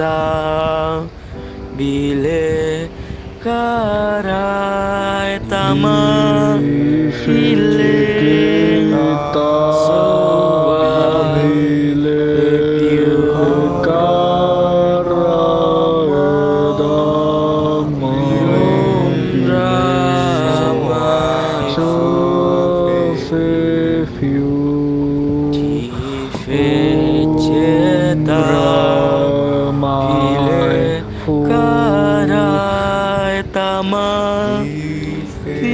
datang Bila karai tamat